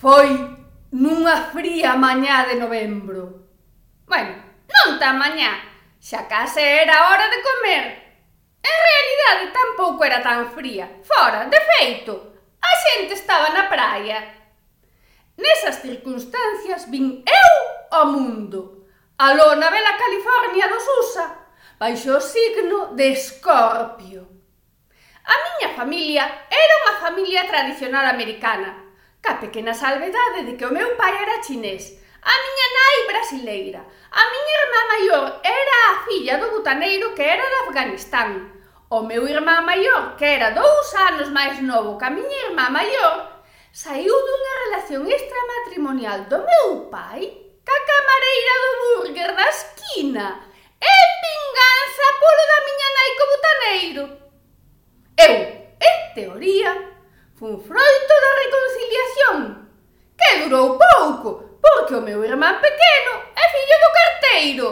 Foi nunha fría mañá de novembro. Bueno, non tan mañá, xa case era hora de comer. En realidade tampouco era tan fría. Fora, de feito, a xente estaba na praia. Nesas circunstancias vin eu ao mundo. A lona vela California dos USA baixo o signo de Escorpio. A miña familia era unha familia tradicional americana, ca pequena salvedade de que o meu pai era chinés, a miña nai brasileira, a miña irmá maior era a filla do butaneiro que era de Afganistán, o meu irmá maior, que era dous anos máis novo que a miña irmá maior, saiu dunha relación extramatrimonial do meu pai ca camareira do burger da esquina en vinganza polo da miña nai co butaneiro. Eu, en teoría, Fun froito da reconciliación, que durou pouco, porque o meu irmán pequeno é fillo do carteiro.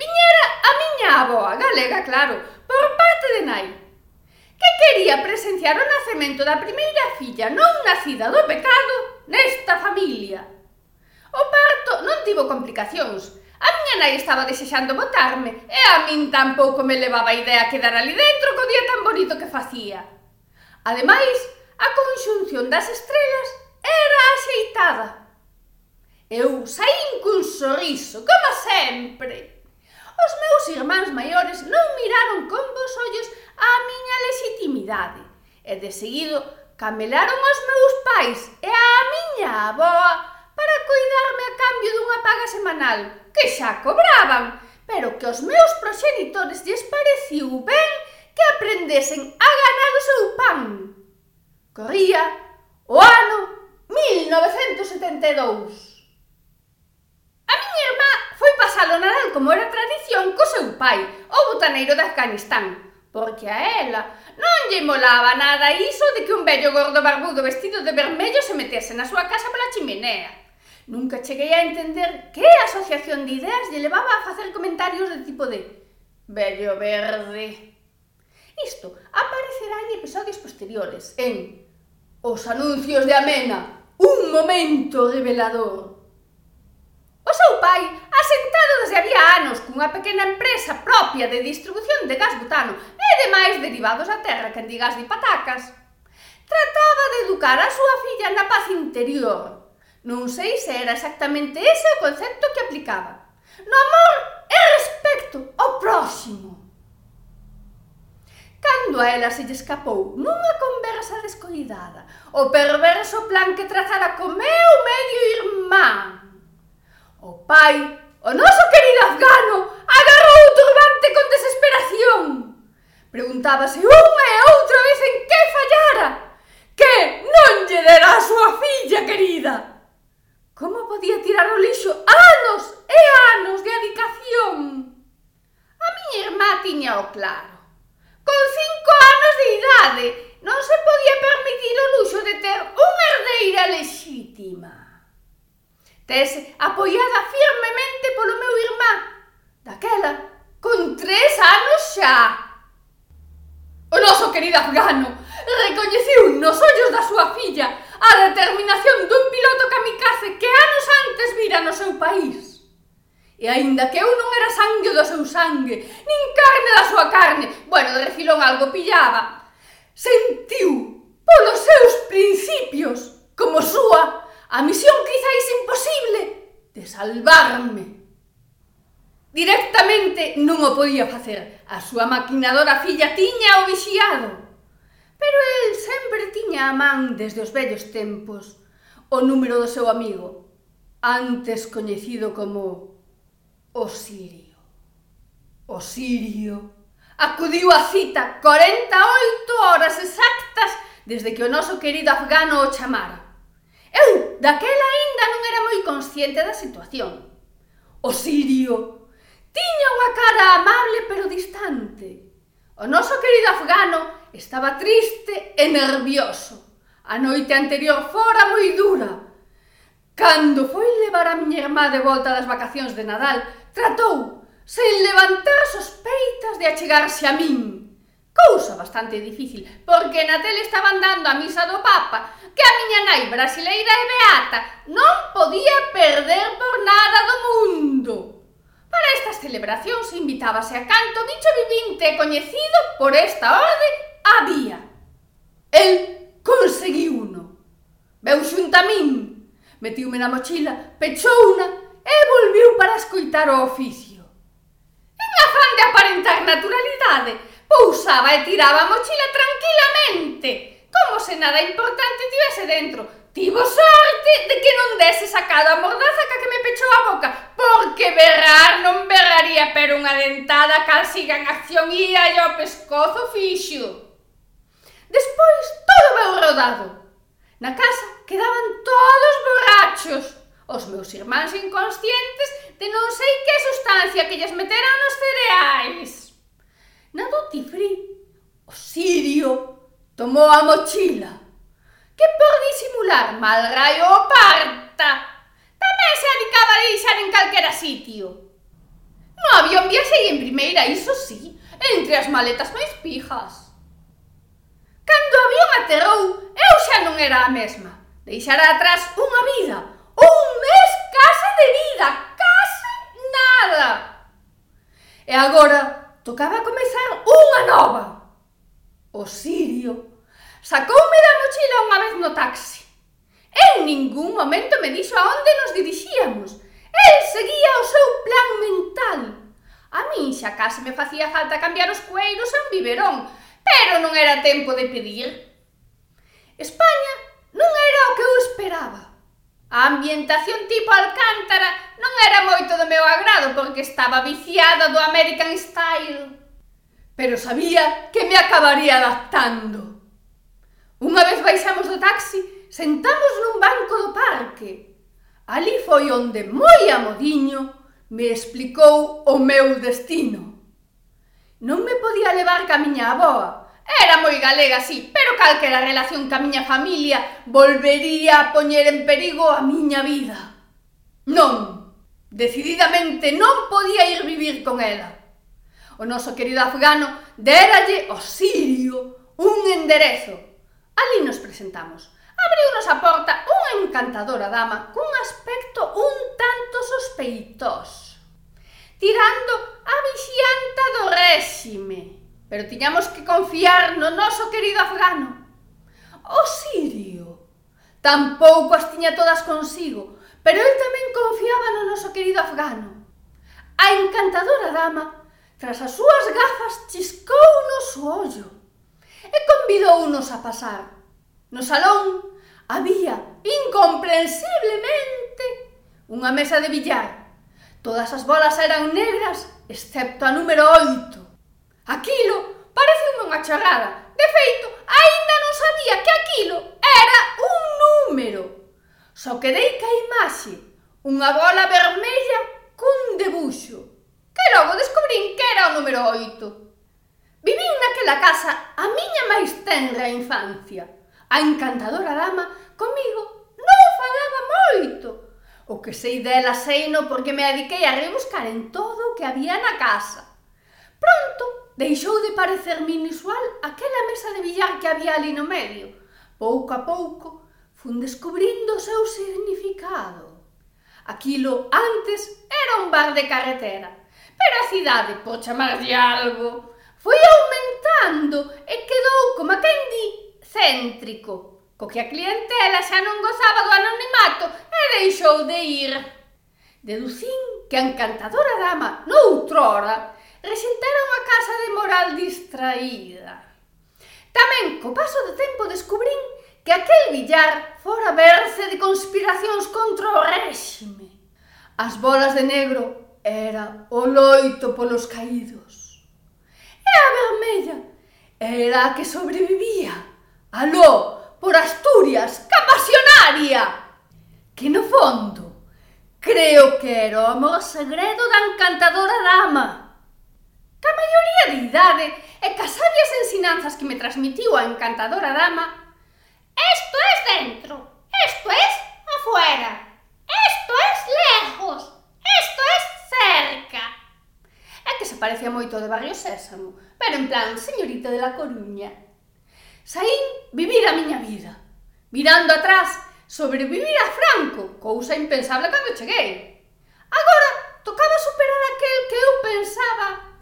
Viñera a miña aboa galega, claro, por parte de nai, que quería presenciar o nacemento da primeira filla non nacida do pecado nesta familia. O parto non tivo complicacións, A miña nai estaba desexando botarme e a min tampouco me levaba a idea quedar ali dentro co día tan bonito que facía. Ademais, a conxunción das estrelas era axeitada. Eu saín cun sorriso, como sempre. Os meus irmáns maiores non miraron con vos ollos a miña legitimidade e de seguido camelaron os meus pais e a miña aboa para cuidarme a cambio dunha paga semanal que xa cobraban, pero que os meus proxenitores lles pareciu ben que aprendesen a ganar o seu pan. Corría o ano 1972. A miña irmá foi pasar o Nadal como era tradición co seu pai, o botaneiro de Afganistán, porque a ela non lle molaba nada iso de que un vello gordo barbudo vestido de vermello se metese na súa casa pola chimenea. Nunca cheguei a entender que asociación de ideas lle levaba a facer comentarios de tipo de vello verde, Isto aparecerá en episodios posteriores en Os anuncios de Amena, un momento revelador. O seu pai, asentado desde había anos cunha pequena empresa propia de distribución de gas butano e demais derivados da terra que gas de patacas, trataba de educar a súa filla na paz interior. Non sei se era exactamente ese o concepto que aplicaba. No amor e respecto ao próximo. Cando a ela se lle escapou nunha conversa descoidada o perverso plan que trazara co meu medio irmán. O pai, o noso querido afgano, agarrou o turbante con desesperación. Preguntábase unha e outra vez en que fallara. Que non lle dera a súa filla querida. Como podía tirar o lixo anos e anos de adicación? A miña irmá tiña o claro verdade, non se podía permitir o luxo de ter unha herdeira lexítima. Tese apoiada firmemente polo meu irmán, daquela, con tres anos xa. O noso querido afgano recoñeciu nos ollos da súa filla a determinación dun piloto kamikaze que anos antes vira no seu país. E aínda que eu non era sangue do seu sangue, nin carne da súa carne, bueno, de refilón algo pillaba, sentiu polos seus principios como súa a misión quizáis imposible de salvarme. Directamente non o podía facer. A súa maquinadora filla tiña o vixiado. Pero el sempre tiña a man desde os vellos tempos o número do seu amigo, antes coñecido como Osirio. Osirio acudiu a cita 48 horas exactas desde que o noso querido afgano o chamara. Eu, daquela aínda non era moi consciente da situación. O sirio tiña unha cara amable pero distante. O noso querido afgano estaba triste e nervioso. A noite anterior fora moi dura. Cando foi levar a miña irmá de volta das vacacións de Nadal, tratou sen levantar sospeitas de achegarse a min. Cousa bastante difícil, porque na tele estaban dando a misa do Papa, que a miña nai brasileira e beata non podía perder por nada do mundo. Para estas celebracións invitábase a canto bicho vivinte coñecido por esta orde había. El conseguiu uno. Veu xunta a min, metiume na mochila, pechouna e volviu para escoitar o oficio aparentar naturalidade, pousaba e tiraba a mochila tranquilamente, como se nada importante tivese dentro. Tivo sorte de que non dese sacado a mordaza ca que me pechou a boca, porque berrar non berraría, pero unha dentada cal siga en acción ia e o pescozo fixo. Despois todo veu rodado. Na casa quedaban todos borrachos, os meus irmáns inconscientes de non sei que sustancia que lles meteran nos cereais. Na duty free, o sirio tomou a mochila, que por disimular malgraio o parta, tamén se adicaba a deixar en calquera sitio. No avión viaxei en primeira, iso sí, entre as maletas máis pijas. Cando o avión aterrou, eu xa non era a mesma. Deixara atrás unha vida, E agora tocaba comezar unha nova. O sirio sacoume da mochila unha vez no taxi. En ningún momento me dixo onde nos dirixíamos. El seguía o seu plan mental. A min xa case me facía falta cambiar os cueiros a un biberón, pero non era tempo de pedir. España non era o que eu esperaba. A ambientación tipo Alcántara non era moito do meu agrado porque estaba viciada do American Style. Pero sabía que me acabaría adaptando. Unha vez baixamos do taxi, sentamos nun banco do parque. Ali foi onde moi amodiño me explicou o meu destino. Non me podía levar ca miña aboa, Era moi galega, sí, pero calquera relación ca miña familia volvería a poñer en perigo a miña vida. Non, Decididamente non podía ir vivir con ela. O noso querido afgano déralle o sirio un enderezo. Ali nos presentamos. Abriunos a porta unha encantadora dama cun aspecto un tanto sospeitoso. Tirando a vixianta do réxime. Pero tiñamos que confiar no noso querido afgano. O sirio tampouco as tiña todas consigo, Pero el tamén confiaba no noso querido afgano. A encantadora dama, tras as súas gafas, chiscou nos o ollo e convidounos a pasar. No salón había, incomprensiblemente, unha mesa de billar. Todas as bolas eran negras, excepto a número 8. Aquilo pareceume unha charrada. De feito, aínda non sabía que aquilo era un número. Só quedei que imaxe unha bola vermella cun debuxo, que logo descubrín que era o número 8. Vivín naquela casa a miña máis tenra infancia. A encantadora dama comigo non falaba moito. O que sei dela seino porque me adiquei a rebuscar en todo o que había na casa. Pronto deixou de parecer inusual aquela mesa de billar que había ali no medio. Pouco a pouco fun descubrindo o seu significado. Aquilo antes era un bar de carretera, pero a cidade, por chamarlle algo, foi aumentando e quedou, como a quen di, céntrico, co que a clientela xa non gozaba do anonimato e deixou de ir. Deducín que a encantadora dama, noutrora, rexentara unha casa de moral distraída. Tamén, co paso do tempo, descubrín que aquel billar fora verse de conspiracións contra o réxime. As bolas de negro era o loito polos caídos. E a vermella era a que sobrevivía. Aló, por Asturias, capasionaria! Que no fondo, creo que era o amor segredo da encantadora dama. Que a maioría de idade e que sabias ensinanzas que me transmitiu a encantadora dama Esto es dentro, esto es afuera, esto es lejos, esto es cerca. É que se parecía moito de Barrio Sésamo, pero en plan señorita de la Coruña. Saín vivir a miña vida, mirando atrás, sobrevivir a Franco, cousa impensable cando cheguei. Agora tocaba superar aquel que eu pensaba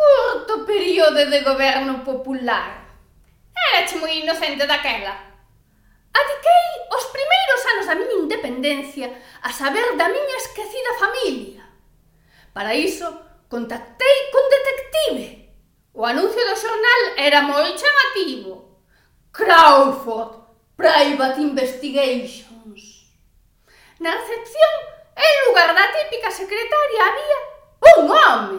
curto período de goberno popular. Erache moi inocente daquela. Adiquei os primeiros anos da miña independencia a saber da miña esquecida familia. Para iso, contactei con detective. O anuncio do xornal era moi chamativo. Crawford, Private Investigations. Na recepción, en lugar da típica secretaria había un home,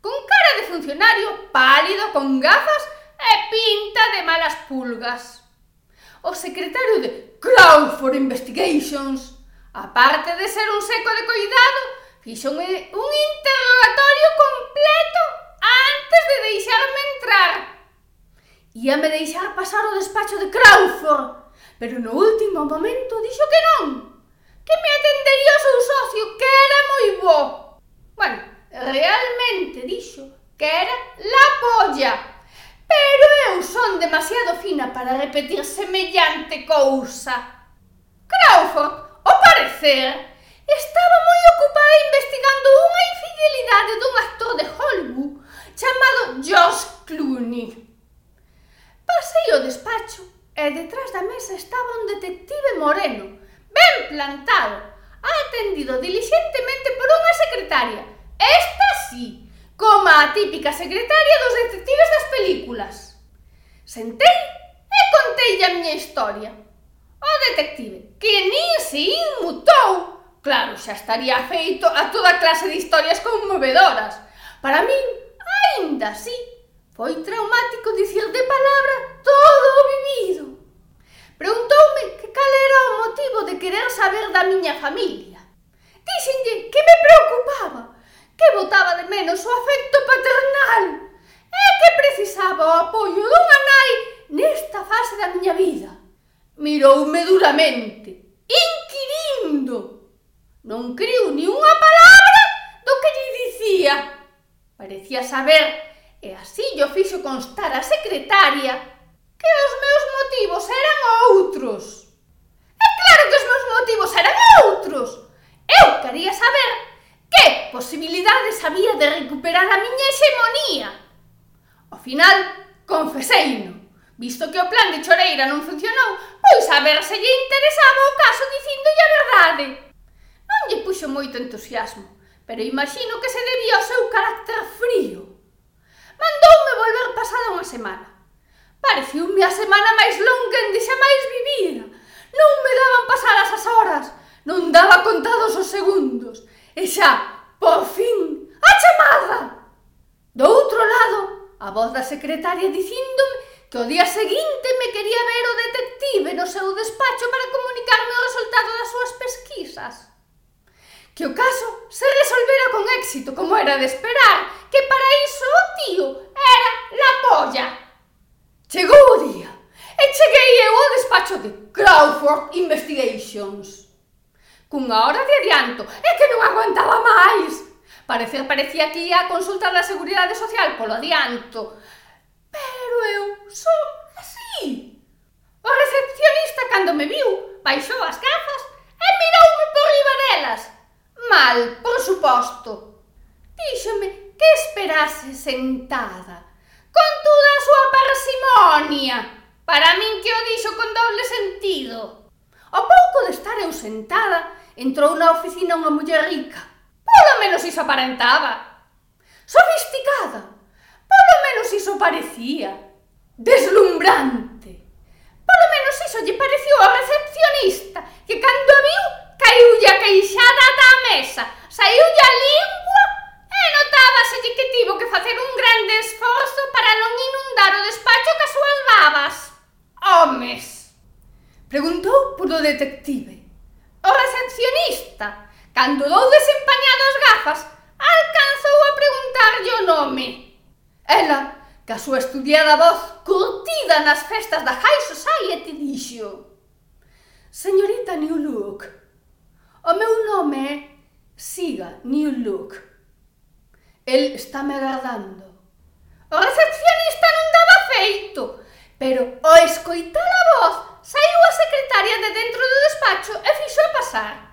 con cara de funcionario pálido con gafas e pinta de malas pulgas. O secretario de Crowd for Investigations, aparte de ser un seco de coidado, fixo un, un interrogatorio completo antes de deixarme entrar. Íame deixar pasar o despacho de Crawford, pero no último momento dixo que non, que me atendería o seu socio, que era moi bo. Bueno, realmente dixo que era la polla. Pero eu son demasiado fina para repetir semellante cousa. Crawford, ao parecer, estaba moi ocupada investigando unha infidelidade dun actor de Hollywood chamado Josh Clooney. Pasei o despacho e detrás da mesa estaba un detective moreno, ben plantado, atendido diligentemente por unha secretaria. Esta sí, Coma a típica secretaria dos detectives das películas. Sentei e contei a miña historia. O detective, que nin se inmutou, claro, xa estaría feito a toda clase de historias conmovedoras. Para min, aínda así, foi traumático dicir de palabra todo o vivido. Preguntoume que cal era o motivo de querer saber da miña familia. Díxenlle que me preocupaba, que botaba de menos o afecto paternal e que precisaba o apoio dunha nai nesta fase da miña vida. Miroume duramente, inquirindo. Non criu ni unha palabra do que lle dicía. Parecía saber, e así yo fixo constar a secretaria, que os meus motivos eran outros. É claro que os meus motivos eran outros. Eu quería saber Que posibilidades había de recuperar a miña hexemonía? Ao final, confeseino. Visto que o plan de Choreira non funcionou, pois a ver se lle interesaba o caso dicindolle a verdade. Non lle puxo moito entusiasmo, pero imagino que se debía ao seu carácter frío. Mandoume volver pasada unha semana. Pareciume a semana máis longa en xa máis vivira. Non me daban pasadas as horas, non daba contados os segundos. E xa, por fin, a chamada! Do outro lado, a voz da secretaria dicíndome que o día seguinte me quería ver o detective no seu despacho para comunicarme o resultado das súas pesquisas. Que o caso se resolvera con éxito, como era de esperar, que para iso o tío era la polla. Chegou o día e cheguei eu ao despacho de Crawford Investigations cunha hora de adianto. É que non aguantaba máis. Parecía, parecía que ia a consulta da Seguridade Social polo adianto. Pero eu son así. O recepcionista, cando me viu, baixou as gafas e miroume por riba delas. Mal, por suposto. Díxome que esperase sentada, con toda a súa parsimonia. Para min que o dixo con doble sentido. Ao pouco de estar eu sentada, entrou na oficina unha muller rica. Polo menos iso aparentaba. Sofisticada. Polo menos iso parecía. Deslumbrante. Polo menos iso lle pareceu ao recepcionista que cando a viu caiulle a queixada ata a mesa, saiulle a lingua e notábaselle que tivo que facer un grande esforzo para non inundar o despacho cas súas babas. Homes! Preguntou polo detective festa. Cando dous desempañados gafas, alcanzou a preguntarlle o nome. Ela, que a súa estudiada voz curtida nas festas da High Society, dixo Señorita New Look, o meu nome é Siga New Look. El está me agardando. O recepcionista non daba feito, pero ao escoitar a voz saiu a secretaria de dentro do despacho e fixo a pasar.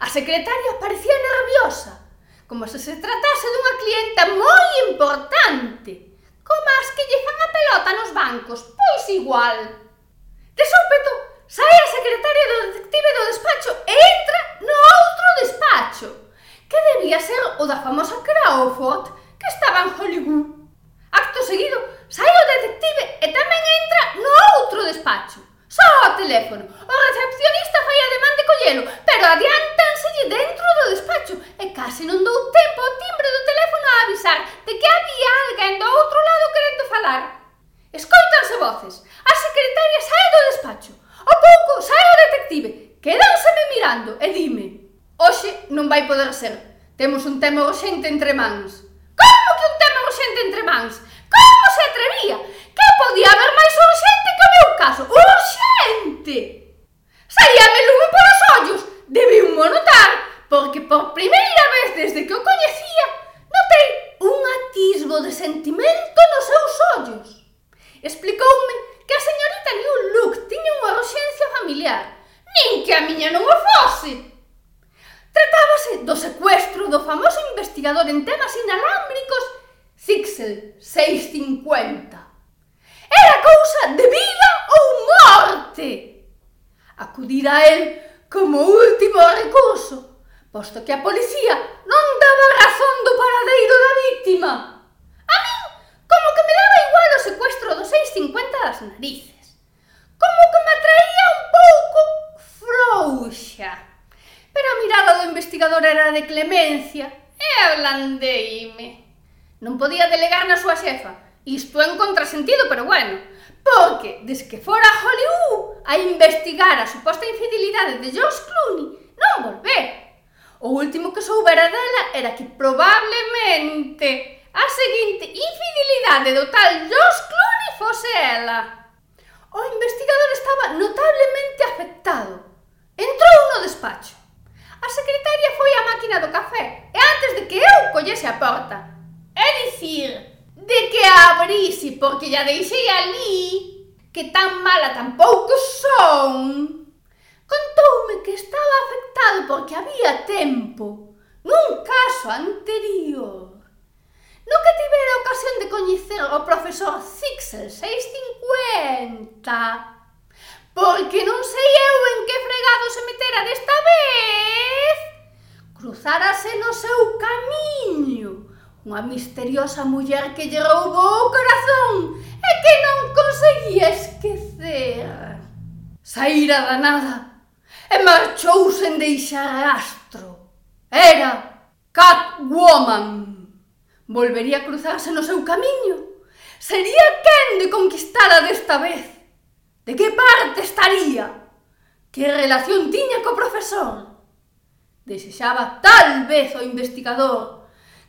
A secretaria parecía nerviosa, como se se tratase dunha clienta moi importante. Como as que lle fan a pelota nos bancos, pois igual. De súpeto, sai a secretaria do detective do despacho e entra no outro despacho, que debía ser o da famosa Crawford, que estaba en Hollywood. Acto seguido, sai o detective e tamén entra no outro despacho. Só o teléfono. O recepcionista fai ademán de collelo, pero adiante e case non dou tempo ao timbre do teléfono a avisar de que había alguén do outro lado querendo falar. Escoitanse voces. A secretaria sae do despacho. O pouco sae o detective. Quedánseme mirando e dime Oxe non vai poder ser. Temos un tema urxente entre mans. Como que un tema urxente entre mans? Como se atrevía? Que podía haber máis urxente que o meu caso? Urxente! Saíame lume polos ollos. Debín notar porque por primeira vez desde que o coñecía notei un atisbo de sentimento nos seus ollos. Explicoume que a señorita New Look tiña unha urxencia familiar, nin que a miña non o fose. Tratábase do secuestro do famoso investigador en temas inalámbricos Zixel, posto que a policía non daba razón do paradeiro da víctima. A min, como que me daba igual o secuestro dos 6.50 das narices. Como que me atraía un pouco frouxa. Pero a mirada do investigador era de clemencia e ablandeime. Non podía delegar na súa xefa. Isto é un contrasentido, pero bueno. Porque, desde que fora a Hollywood a investigar a suposta infidelidade de George Clooney, non volver. O último que soubera dela era que probablemente a seguinte infidelidade do tal George Clooney fose ela. O investigador estaba notablemente afectado. Entrou no despacho. A secretaria foi á máquina do café e antes de que eu collese a porta, é dicir, de que a abrise porque ya deixei ali, que tan mala tampouco son, Contoume que estaba afectado porque había tempo nun caso anterior no que tivera ocasión de coñecer o profesor Zixel 650 porque non sei eu en que fregado se metera desta vez cruzárase no seu camiño unha misteriosa muller que lle roubou o corazón e que non conseguía esquecer. Saíra da nada e marchou sen deixar rastro. Era Catwoman. Volvería a cruzarse no seu camiño. Sería quen de conquistara desta vez. De que parte estaría? Que relación tiña co profesor? Desexaba tal vez o investigador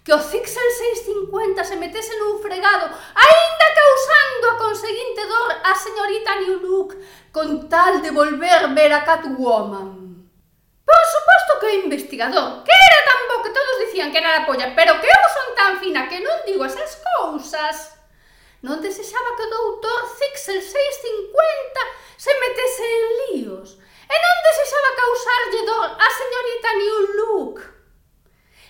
que o Zixel 650 se metese nun fregado, aínda causando a conseguinte dor a señorita New Look, con tal de volver ver a Catwoman. Por suposto que o investigador, que era tan bo que todos dicían que era a polla, pero que eu son tan fina que non digo esas cousas, non desexaba que o doutor Zixel 650 se metese en líos, e non desexaba causarlle dor a señorita New Look.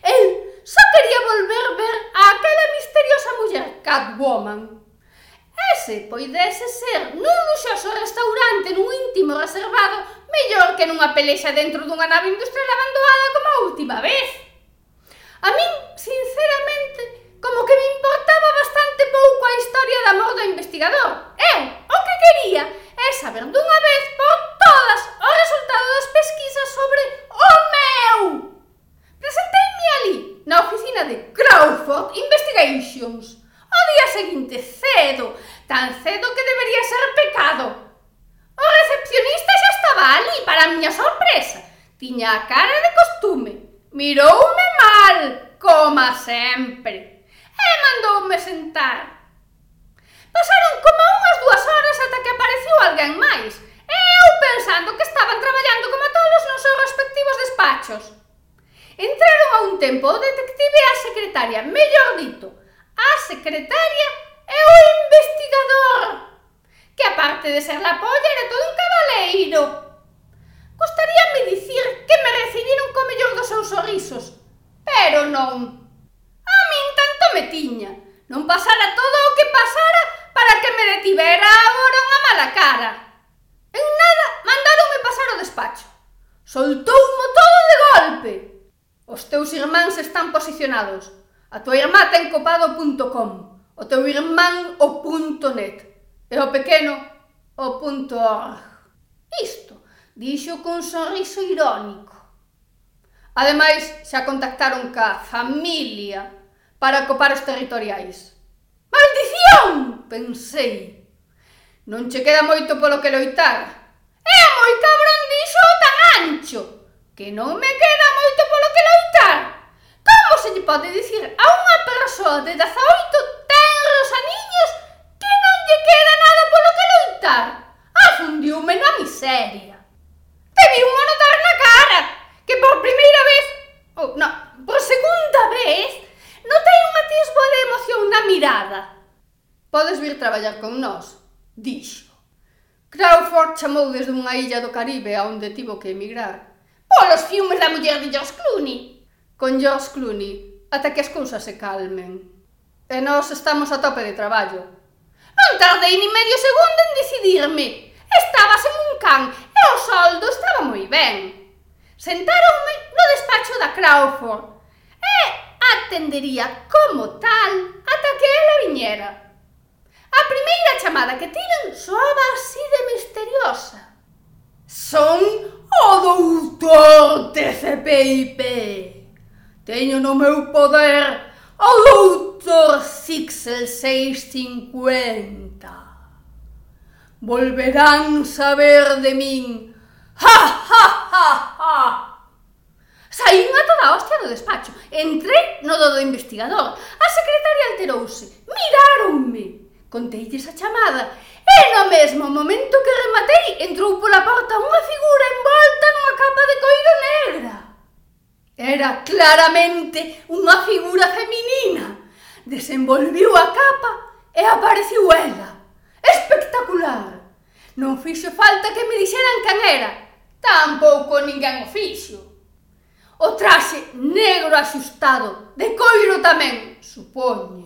El só quería volver ver a aquela misteriosa muller Catwoman. Ese poidese ser nun luxoso restaurante nun íntimo reservado, mellor que nunha pelexa dentro dunha nave industrial abandonada como a última vez. A min, sinceramente, como que me importaba bastante pouco a historia de amor do investigador. Eu, o que quería é saber dunha vez por todas o resultado das pesquisas sobre o meu Presenteime ali, na oficina de Crawford Investigations, o día seguinte cedo, tan cedo que debería ser pecado. O recepcionista xa estaba ali, para a miña sorpresa. Tiña a cara de costume. Miroume mal, como sempre. E mandoume sentar. Pasaron como unhas dúas horas ata que apareceu alguén máis, e eu pensando que estaban traballando como todos nos seus respectivos despachos. Entraron a un tempo o detective e a secretaria, mellor dito, a secretaria e o investigador, que aparte de ser la polla era todo un cabaleiro. Gostaríame dicir que me recibiron co mellor dos seus sorrisos, pero non. A min tanto me tiña, non pasara todo o que pasara para que me detivera agora unha mala cara. En nada, mandaronme pasar o despacho. Soltoumo todo de golpe. Os teus irmáns están posicionados. A tua irmá ten copado o com, o teu irmán o punto net e o pequeno o punto org. Isto, dixo cun sorriso irónico. Ademais, xa contactaron ca familia para copar os territoriais. Maldición! Pensei. Non che queda moito polo que loitar. É moi cabrón dixo tan ancho! que non me queda moito polo que loitar. Como se lle pode dicir a unha persoa de 18 tenros aniños que non lle queda nada polo que loitar? Afundiume na miseria. Te vi un notar na cara que por primeira vez, ou oh, non, por segunda vez, notei un atisbo de emoción na mirada. Podes vir traballar con nós, dixo. Crawford chamou desde unha illa do Caribe a onde tivo que emigrar polos filmes da muller de George Clooney. Con George Clooney, ata que as cousas se calmen. E nós estamos a tope de traballo. Non tardei ni medio segundo en decidirme. Estabas en un can e o soldo estaba moi ben. Sentáronme no despacho da Crawford e atendería como tal ata que ela viñera. A primeira chamada que tiran soaba así de misteriosa. Son O doutor TCPIP. Teño no meu poder o doutor Sixel 650. Volverán saber de min. ¡Ja, ja, ja, ja! Saín a toda hostia do despacho. Entré no do do investigador. A secretaria alterouse. Miráronme. Conteilles a chamada e no mesmo momento que rematei entrou pola porta unha figura envolta nunha capa de coiro negra. Era claramente unha figura feminina. Desenvolviu a capa e apareciu ela. Espectacular. Non fixo falta que me dixeran quen era. Tampouco ninguén o fixo. O traxe negro axustado, de coiro tamén, supoño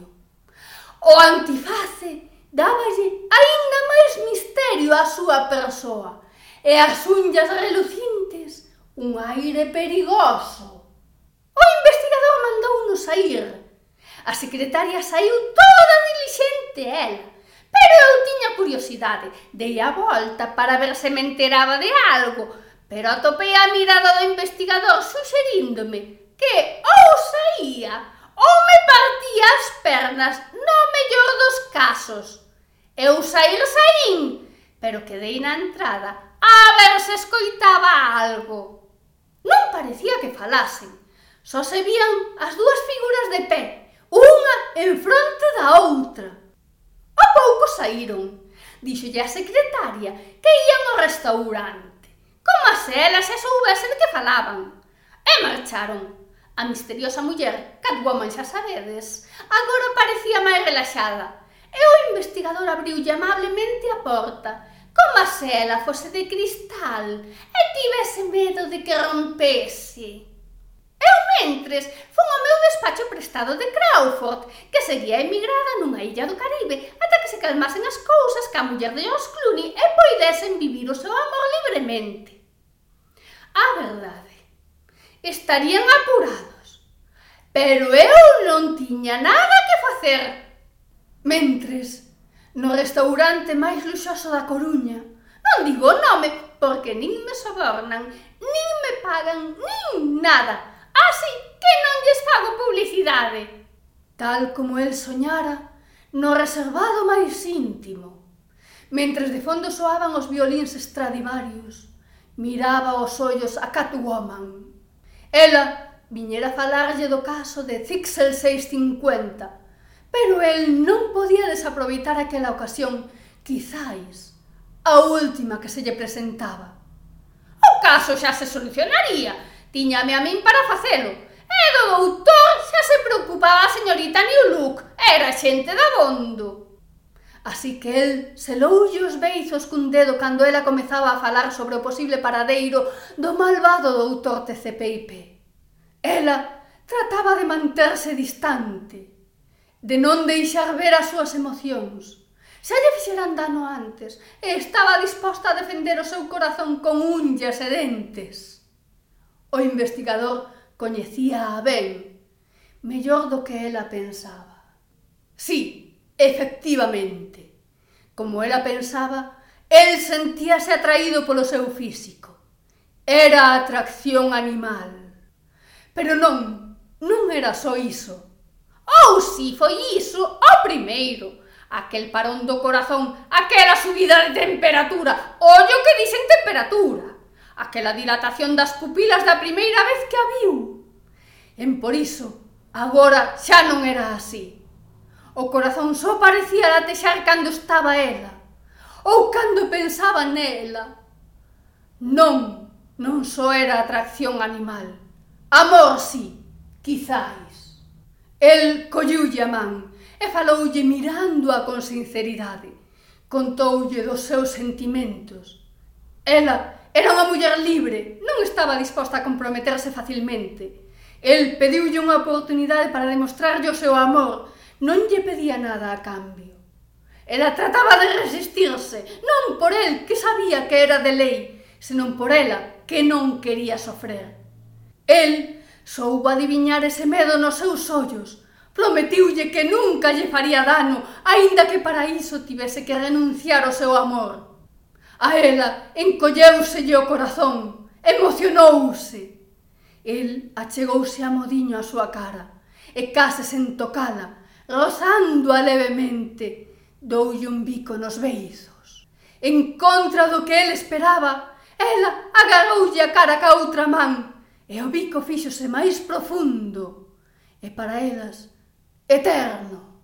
O antiface dáballe aínda máis misterio á súa persoa e as unllas relucintes un aire perigoso. O investigador mandounos sair. A secretaria saiu toda dilixente ela, pero eu tiña curiosidade, dei a volta para ver se me enteraba de algo, pero atopei a mirada do investigador suxeríndome que ou saía ou me partía as pernas no mellor dos casos. Eu sair saín, pero quedei na entrada a ver se escoitaba algo. Non parecía que falasen, só se vían as dúas figuras de pé, unha en fronte da outra. A pouco saíron. Díxolle a secretaria que ían ao restaurante, como se elas se soubesen que falaban. E marcharon. A misteriosa muller, Catwoman xa sabedes, agora parecía máis relaxada. E o investigador abriulle amablemente a porta, como se ela fose de cristal e tivese medo de que rompese. Eu, mentres, fun ao meu despacho prestado de Crawford, que seguía emigrada nunha illa do Caribe ata que se calmasen as cousas que a muller de George Clooney e poidesen vivir o seu amor libremente. A verdade estarían apurados. Pero eu non tiña nada que facer. Mentres, no restaurante máis luxoso da Coruña, non digo nome porque nin me sobornan, nin me pagan, nin nada. Así que non lles fago publicidade. Tal como el soñara, no reservado máis íntimo, mentres de fondo soaban os violíns Stradivarius, miraba os ollos a Catwoman. Ela viñera falarlle do caso de Zixel 650, pero el non podía desaproveitar aquela ocasión, quizáis a última que se lle presentaba. O caso xa se solucionaría, tiñame a min para facelo, e do doutor xa se preocupaba a señorita New Look, era xente da bondo. Así que el seloulle os beizos cun dedo cando ela comezaba a falar sobre o posible paradeiro do malvado doutor TCPIP. Ela trataba de manterse distante, de non deixar ver as súas emocións. Xa lle fixeran dano antes e estaba disposta a defender o seu corazón con unhas e dentes. O investigador coñecía a ben, mellor do que ela pensaba. Sí, Efectivamente, como ela pensaba, el sentíase atraído polo seu físico. Era atracción animal. Pero non, non era só iso. Ou si foi iso o primeiro, aquel parón do corazón, aquela subida de temperatura, ollo que dicen temperatura, aquela dilatación das pupilas da primeira vez que a viu. En por iso, agora xa non era así. O corazón só parecía latexar cando estaba ela, ou cando pensaba nela. Non, non só era atracción animal. Amor, si, quizáis. El colliulle a man e faloulle mirándoa con sinceridade. Contoulle dos seus sentimentos. Ela era unha muller libre, non estaba disposta a comprometerse facilmente. El pediulle unha oportunidade para demostrarlle o seu amor, non lle pedía nada a cambio. Ela trataba de resistirse, non por el, que sabía que era de lei, senón por ela, que non quería sofrer. El soubo adiviñar ese medo nos seus ollos, prometiulle que nunca lle faría dano, aínda que para iso tivese que renunciar ao seu amor. A ela encolleuselle o corazón, emocionouse. El achegouse a modiño a súa cara, e case sen tocala, rozándoa levemente, doulle un bico nos beizos. En contra do que el esperaba, ela agaroulle a cara ca outra man, e o bico fíxose máis profundo, e para elas, eterno.